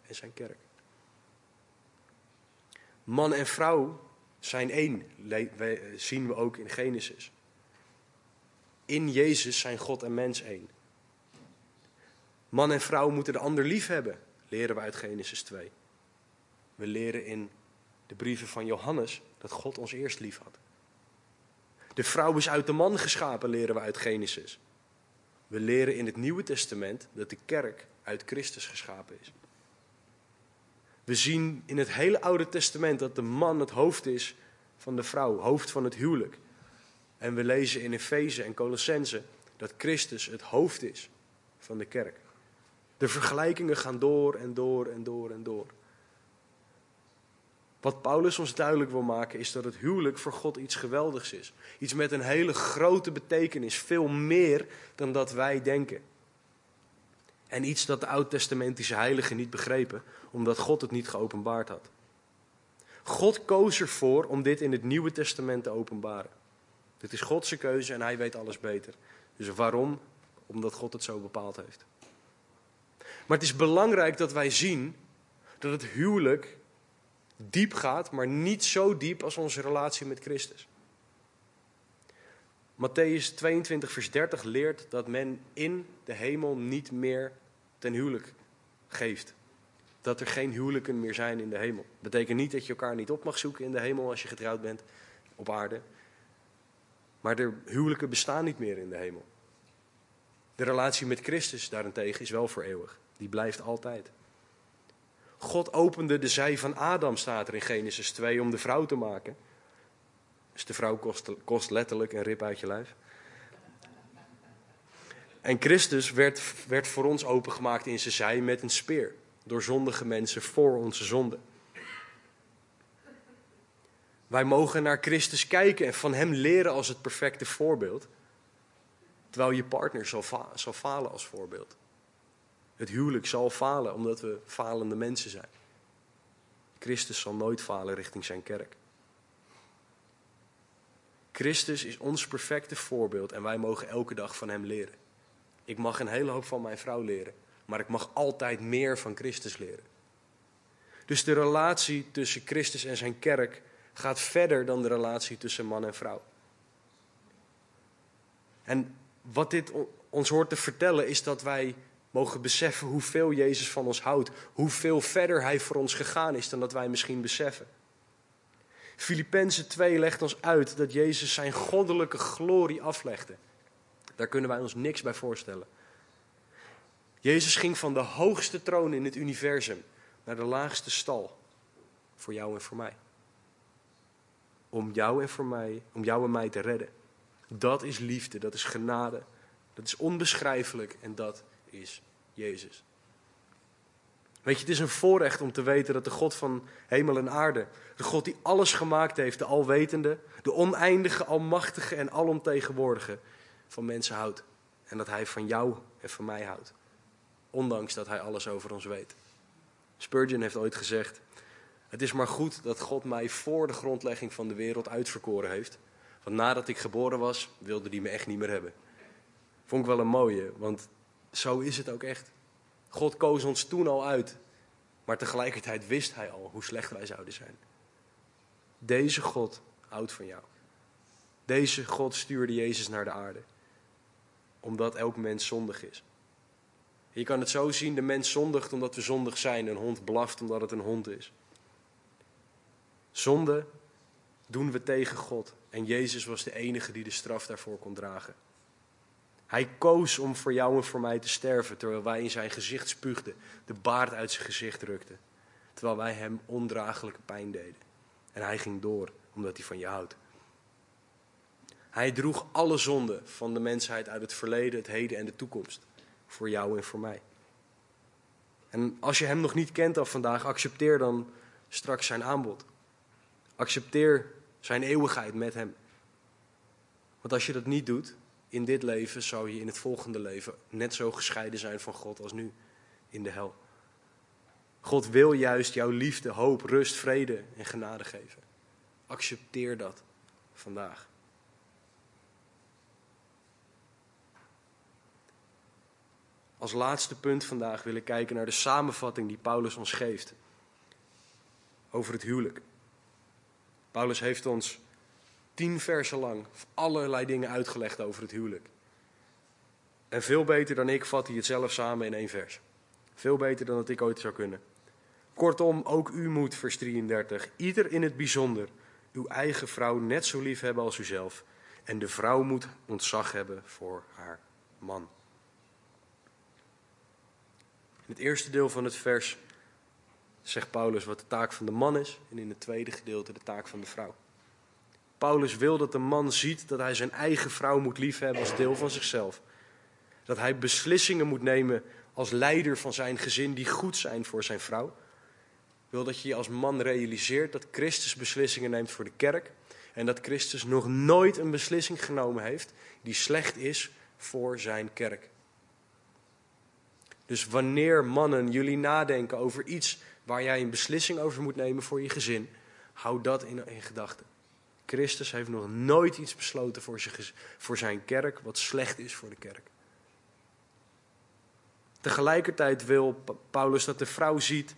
Speaker 1: en zijn kerk. Man en vrouw zijn één, zien we ook in Genesis. In Jezus zijn God en mens één. Man en vrouw moeten de ander lief hebben, leren we uit Genesis 2. We leren in de brieven van Johannes dat God ons eerst lief had. De vrouw is uit de man geschapen, leren we uit Genesis. We leren in het Nieuwe Testament dat de kerk uit Christus geschapen is. We zien in het hele Oude Testament dat de man het hoofd is van de vrouw, hoofd van het huwelijk. En we lezen in Efeze en Colossense dat Christus het hoofd is van de kerk. De vergelijkingen gaan door en door en door en door. Wat Paulus ons duidelijk wil maken is dat het huwelijk voor God iets geweldigs is. Iets met een hele grote betekenis, veel meer dan dat wij denken. En iets dat de oud-testamentische heiligen niet begrepen, omdat God het niet geopenbaard had. God koos ervoor om dit in het Nieuwe Testament te openbaren. Dit is Godse keuze en hij weet alles beter. Dus waarom? Omdat God het zo bepaald heeft. Maar het is belangrijk dat wij zien dat het huwelijk diep gaat, maar niet zo diep als onze relatie met Christus. Matthäus 22, vers 30 leert dat men in de hemel niet meer ten huwelijk geeft. Dat er geen huwelijken meer zijn in de hemel. Dat betekent niet dat je elkaar niet op mag zoeken in de hemel als je getrouwd bent op aarde. Maar de huwelijken bestaan niet meer in de hemel. De relatie met Christus daarentegen is wel voor eeuwig. Die blijft altijd. God opende de zij van Adam, staat er in Genesis 2, om de vrouw te maken. Dus de vrouw kost, kost letterlijk een rib uit je lijf. En Christus werd, werd voor ons opengemaakt in zijn zij met een speer. Door zondige mensen voor onze zonde. Wij mogen naar Christus kijken en van Hem leren als het perfecte voorbeeld. Terwijl je partner zal, zal falen als voorbeeld. Het huwelijk zal falen omdat we falende mensen zijn. Christus zal nooit falen richting zijn kerk. Christus is ons perfecte voorbeeld en wij mogen elke dag van Hem leren. Ik mag een hele hoop van mijn vrouw leren, maar ik mag altijd meer van Christus leren. Dus de relatie tussen Christus en zijn kerk gaat verder dan de relatie tussen man en vrouw. En wat dit ons hoort te vertellen is dat wij mogen beseffen hoeveel Jezus van ons houdt, hoeveel verder Hij voor ons gegaan is dan dat wij misschien beseffen. Filippenzen 2 legt ons uit dat Jezus zijn goddelijke glorie aflegde. Daar kunnen wij ons niks bij voorstellen. Jezus ging van de hoogste troon in het universum naar de laagste stal. Voor jou en voor mij. Om jou en voor mij, om jou en mij te redden. Dat is liefde, dat is genade, dat is onbeschrijfelijk en dat is Jezus. Weet je, het is een voorrecht om te weten dat de God van hemel en aarde, de God die alles gemaakt heeft, de alwetende, de oneindige, almachtige en alomtegenwoordige, van mensen houdt. En dat Hij van jou en van mij houdt. Ondanks dat Hij alles over ons weet. Spurgeon heeft ooit gezegd: Het is maar goed dat God mij voor de grondlegging van de wereld uitverkoren heeft. Want nadat ik geboren was, wilde hij me echt niet meer hebben. Vond ik wel een mooie, want zo is het ook echt. God koos ons toen al uit, maar tegelijkertijd wist hij al hoe slecht wij zouden zijn. Deze God houdt van jou. Deze God stuurde Jezus naar de aarde, omdat elk mens zondig is. Je kan het zo zien, de mens zondigt omdat we zondig zijn. Een hond blaft omdat het een hond is. Zonde doen we tegen God. En Jezus was de enige die de straf daarvoor kon dragen. Hij koos om voor jou en voor mij te sterven, terwijl wij in zijn gezicht spuugden, de baard uit zijn gezicht rukten. Terwijl wij hem ondraaglijke pijn deden. En hij ging door, omdat hij van je houdt. Hij droeg alle zonden van de mensheid uit het verleden, het heden en de toekomst. Voor jou en voor mij. En als je hem nog niet kent af vandaag, accepteer dan straks zijn aanbod. Accepteer zijn eeuwigheid met hem. Want als je dat niet doet, in dit leven zou je in het volgende leven net zo gescheiden zijn van God als nu in de hel. God wil juist jouw liefde, hoop, rust, vrede en genade geven. Accepteer dat vandaag. Als laatste punt vandaag wil ik kijken naar de samenvatting die Paulus ons geeft over het huwelijk. Paulus heeft ons tien versen lang allerlei dingen uitgelegd over het huwelijk. En veel beter dan ik vat hij het zelf samen in één vers. Veel beter dan dat ik ooit zou kunnen. Kortom, ook u moet, vers 33, ieder in het bijzonder uw eigen vrouw net zo lief hebben als uzelf. En de vrouw moet ontzag hebben voor haar man. In het eerste deel van het vers zegt Paulus wat de taak van de man is, en in het tweede gedeelte de taak van de vrouw. Paulus wil dat de man ziet dat hij zijn eigen vrouw moet liefhebben als deel van zichzelf. Dat hij beslissingen moet nemen als leider van zijn gezin die goed zijn voor zijn vrouw. Wil dat je je als man realiseert dat Christus beslissingen neemt voor de kerk. En dat Christus nog nooit een beslissing genomen heeft die slecht is voor zijn kerk. Dus wanneer mannen jullie nadenken over iets waar jij een beslissing over moet nemen voor je gezin, hou dat in, in gedachten. Christus heeft nog nooit iets besloten voor zijn, voor zijn kerk wat slecht is voor de kerk. Tegelijkertijd wil Paulus dat de vrouw ziet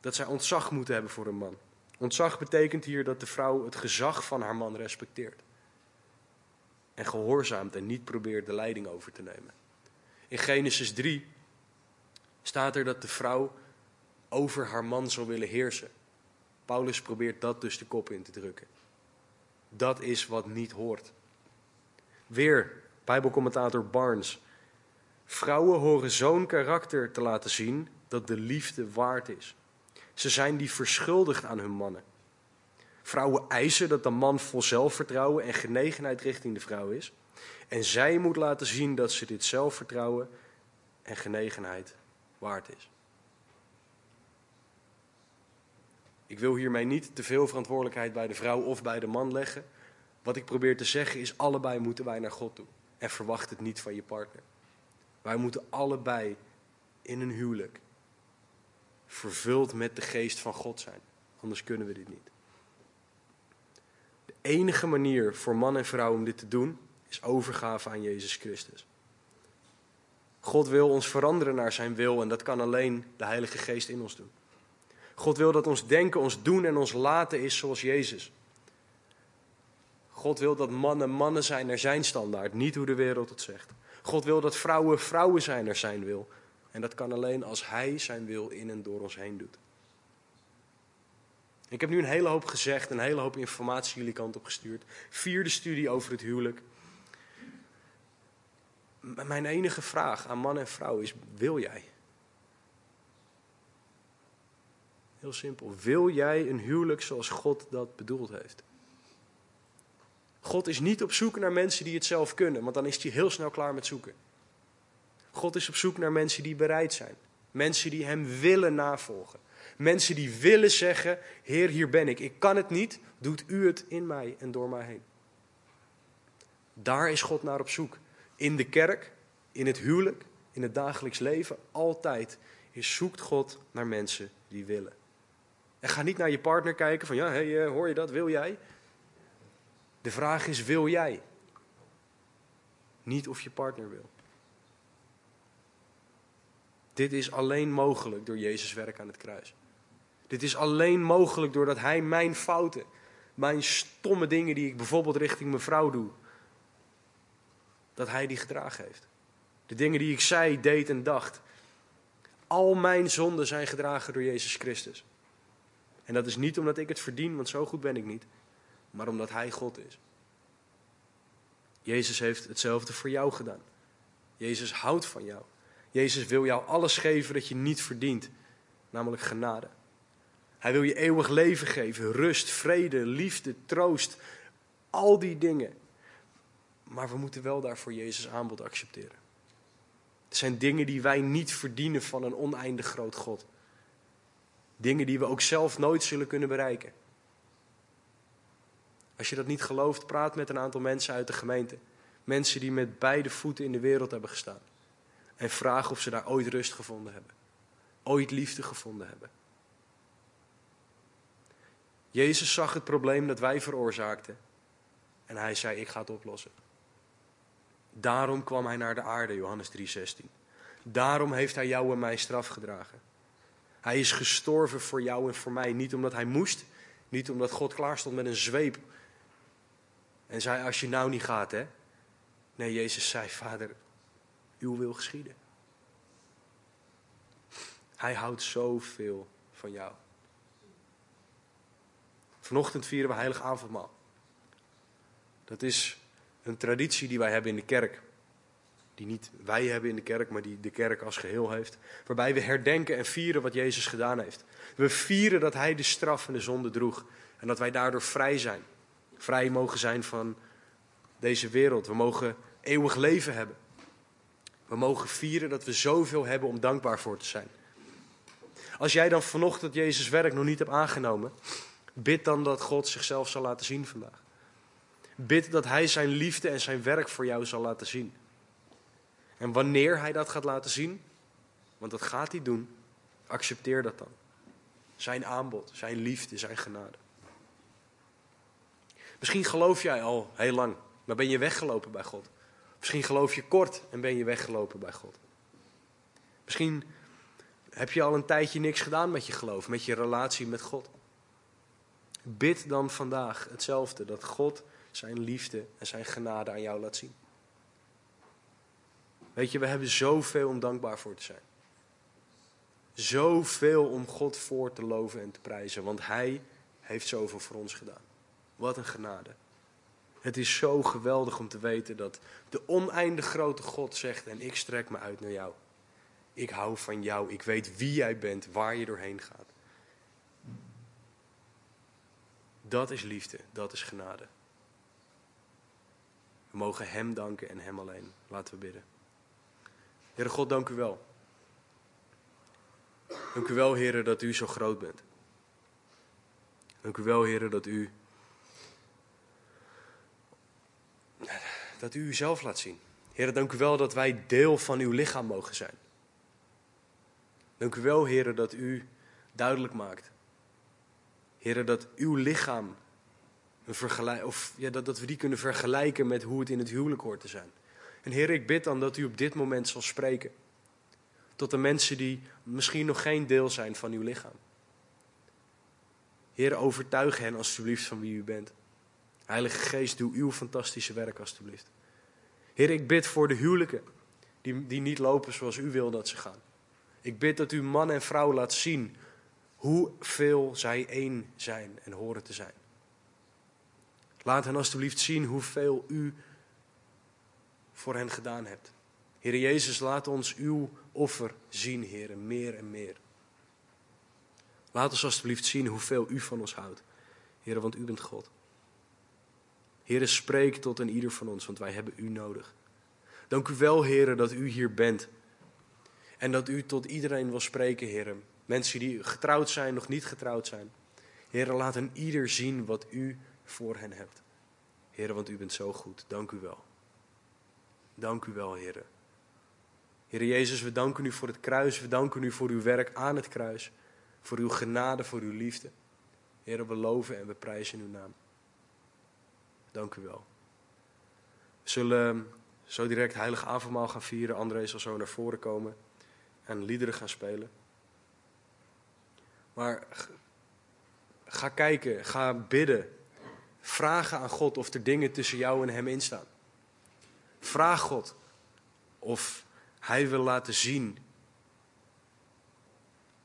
Speaker 1: dat zij ontzag moeten hebben voor een man. Ontzag betekent hier dat de vrouw het gezag van haar man respecteert. En gehoorzaamt en niet probeert de leiding over te nemen. In Genesis 3 staat er dat de vrouw over haar man zal willen heersen. Paulus probeert dat dus de kop in te drukken. Dat is wat niet hoort. Weer, Bijbelcommentator Barnes. Vrouwen horen zo'n karakter te laten zien dat de liefde waard is. Ze zijn die verschuldigd aan hun mannen. Vrouwen eisen dat de man vol zelfvertrouwen en genegenheid richting de vrouw is. En zij moet laten zien dat ze dit zelfvertrouwen en genegenheid waard is. Ik wil hiermee niet te veel verantwoordelijkheid bij de vrouw of bij de man leggen. Wat ik probeer te zeggen is, allebei moeten wij naar God toe. En verwacht het niet van je partner. Wij moeten allebei in een huwelijk vervuld met de geest van God zijn. Anders kunnen we dit niet. De enige manier voor man en vrouw om dit te doen is overgave aan Jezus Christus. God wil ons veranderen naar zijn wil en dat kan alleen de Heilige Geest in ons doen. God wil dat ons denken, ons doen en ons laten is zoals Jezus. God wil dat mannen mannen zijn naar zijn standaard, niet hoe de wereld het zegt. God wil dat vrouwen vrouwen zijn naar zijn wil. En dat kan alleen als hij zijn wil in en door ons heen doet. Ik heb nu een hele hoop gezegd, een hele hoop informatie jullie kant op gestuurd. Vierde studie over het huwelijk. Mijn enige vraag aan man en vrouw is: wil jij? Heel simpel. Wil jij een huwelijk zoals God dat bedoeld heeft? God is niet op zoek naar mensen die het zelf kunnen, want dan is hij heel snel klaar met zoeken. God is op zoek naar mensen die bereid zijn. Mensen die Hem willen navolgen. Mensen die willen zeggen, Heer, hier ben ik. Ik kan het niet, doet U het in mij en door mij heen. Daar is God naar op zoek. In de kerk, in het huwelijk, in het dagelijks leven, altijd is zoekt God naar mensen die willen. En ga niet naar je partner kijken van, ja, hey, eh, hoor je dat, wil jij? De vraag is, wil jij? Niet of je partner wil. Dit is alleen mogelijk door Jezus' werk aan het kruis. Dit is alleen mogelijk doordat Hij mijn fouten, mijn stomme dingen die ik bijvoorbeeld richting mijn vrouw doe, dat Hij die gedragen heeft. De dingen die ik zei, deed en dacht. Al mijn zonden zijn gedragen door Jezus Christus. En dat is niet omdat ik het verdien, want zo goed ben ik niet, maar omdat Hij God is. Jezus heeft hetzelfde voor jou gedaan. Jezus houdt van jou. Jezus wil jou alles geven dat je niet verdient, namelijk genade. Hij wil je eeuwig leven geven, rust, vrede, liefde, troost, al die dingen. Maar we moeten wel daarvoor Jezus aanbod accepteren. Het zijn dingen die wij niet verdienen van een oneindig groot God. Dingen die we ook zelf nooit zullen kunnen bereiken. Als je dat niet gelooft, praat met een aantal mensen uit de gemeente. Mensen die met beide voeten in de wereld hebben gestaan. En vraag of ze daar ooit rust gevonden hebben. Ooit liefde gevonden hebben. Jezus zag het probleem dat wij veroorzaakten. En hij zei, ik ga het oplossen. Daarom kwam hij naar de aarde, Johannes 3:16. Daarom heeft hij jou en mij straf gedragen. Hij is gestorven voor jou en voor mij. Niet omdat hij moest, niet omdat God klaar stond met een zweep. En zei, als je nou niet gaat, hè. Nee, Jezus zei, vader, uw wil geschieden. Hij houdt zoveel van jou. Vanochtend vieren we heilig avondmaal. Dat is een traditie die wij hebben in de kerk. Die niet wij hebben in de kerk, maar die de kerk als geheel heeft. Waarbij we herdenken en vieren wat Jezus gedaan heeft. We vieren dat Hij de straf en de zonde droeg. En dat wij daardoor vrij zijn. Vrij mogen zijn van deze wereld. We mogen eeuwig leven hebben. We mogen vieren dat we zoveel hebben om dankbaar voor te zijn. Als jij dan vanochtend Jezus' werk nog niet hebt aangenomen, bid dan dat God zichzelf zal laten zien vandaag. Bid dat Hij zijn liefde en zijn werk voor jou zal laten zien. En wanneer Hij dat gaat laten zien, Want dat gaat hij doen. Accepteer dat dan. Zijn aanbod, zijn liefde, zijn genade. Misschien geloof jij al heel lang, maar ben je weggelopen bij God. Misschien geloof je kort en ben je weggelopen bij God. Misschien heb je al een tijdje niks gedaan met je geloof, met je relatie met God. Bid dan vandaag hetzelfde, dat God zijn liefde en zijn genade aan jou laat zien. Weet je, we hebben zoveel om dankbaar voor te zijn. Zoveel om God voor te loven en te prijzen, want Hij heeft zoveel voor ons gedaan. Wat een genade. Het is zo geweldig om te weten dat de oneindig grote God zegt: En ik strek me uit naar jou. Ik hou van jou. Ik weet wie jij bent, waar je doorheen gaat. Dat is liefde, dat is genade. We mogen Hem danken en Hem alleen. Laten we bidden. Heere God, dank u wel. Dank u wel, Heere, dat u zo groot bent. Dank u wel, Heere, dat u. dat u uzelf laat zien. Heere, dank u wel dat wij deel van uw lichaam mogen zijn. Dank u wel, Heere, dat u duidelijk maakt. Heere, dat uw lichaam een vergelijk, of ja, dat, dat we die kunnen vergelijken met hoe het in het huwelijk hoort te zijn. En Heer, ik bid dan dat u op dit moment zal spreken. Tot de mensen die misschien nog geen deel zijn van uw lichaam. Heer, overtuig hen alstublieft van wie u bent. Heilige Geest, doe uw fantastische werk alstublieft. Heer, ik bid voor de huwelijken die, die niet lopen zoals u wil dat ze gaan. Ik bid dat u man en vrouw laat zien hoeveel zij één zijn en horen te zijn. Laat hen alstublieft zien hoeveel u voor hen gedaan hebt. Heer Jezus, laat ons uw offer zien, Heer, meer en meer. Laat ons alstublieft zien hoeveel u van ons houdt. Heer, want u bent God. Heer, spreek tot een ieder van ons, want wij hebben u nodig. Dank u wel, Heer, dat u hier bent. En dat u tot iedereen wil spreken, Heer. Mensen die getrouwd zijn, nog niet getrouwd zijn. Heer, laat een ieder zien wat u voor hen hebt. Heer, want u bent zo goed. Dank u wel. Dank u wel, Heer. Heer Jezus, we danken u voor het kruis. We danken u voor uw werk aan het kruis. Voor uw genade, voor uw liefde. Heer, we loven en we prijzen uw naam. Dank u wel. We zullen zo direct heilig avondmaal gaan vieren. André zal zo naar voren komen en liederen gaan spelen. Maar ga kijken, ga bidden. Vragen aan God of er dingen tussen jou en hem instaan. Vraag God of Hij wil laten zien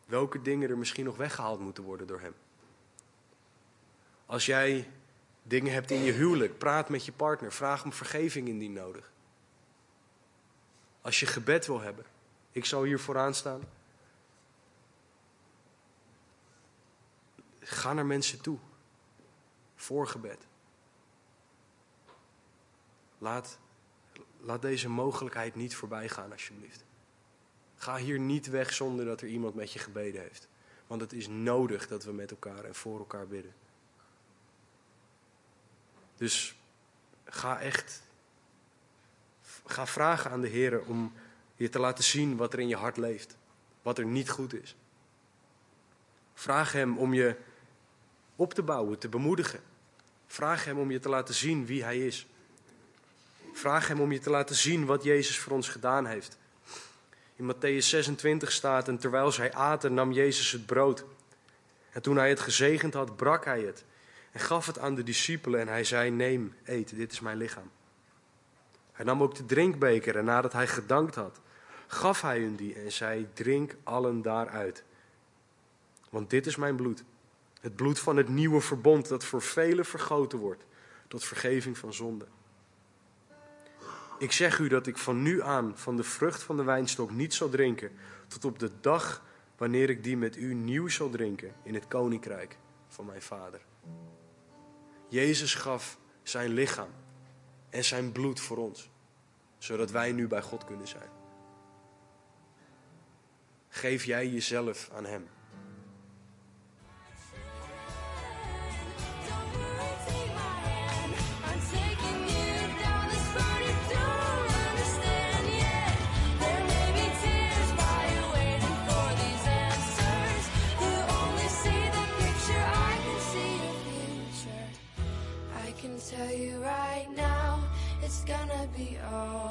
Speaker 1: welke dingen er misschien nog weggehaald moeten worden door Hem. Als jij dingen hebt in je huwelijk, praat met je partner, vraag om vergeving indien nodig. Als je gebed wil hebben, ik zal hier vooraan staan. Ga naar mensen toe. Voor gebed. Laat Laat deze mogelijkheid niet voorbij gaan, alsjeblieft. Ga hier niet weg zonder dat er iemand met je gebeden heeft. Want het is nodig dat we met elkaar en voor elkaar bidden. Dus ga echt. Ga vragen aan de Heer om je te laten zien wat er in je hart leeft. Wat er niet goed is. Vraag Hem om je op te bouwen, te bemoedigen. Vraag Hem om je te laten zien wie Hij is. Vraag hem om je te laten zien wat Jezus voor ons gedaan heeft. In Matthäus 26 staat, en terwijl zij aten, nam Jezus het brood. En toen hij het gezegend had, brak hij het en gaf het aan de discipelen en hij zei, neem, eet, dit is mijn lichaam. Hij nam ook de drinkbeker en nadat hij gedankt had, gaf hij hun die en zei, drink allen daaruit. Want dit is mijn bloed, het bloed van het nieuwe verbond dat voor velen vergoten wordt tot vergeving van zonden. Ik zeg u dat ik van nu aan van de vrucht van de wijnstok niet zal drinken, tot op de dag wanneer ik die met u nieuw zal drinken in het koninkrijk van mijn Vader. Jezus gaf zijn lichaam en zijn bloed voor ons, zodat wij nu bij God kunnen zijn. Geef jij jezelf aan Hem.
Speaker 2: be all.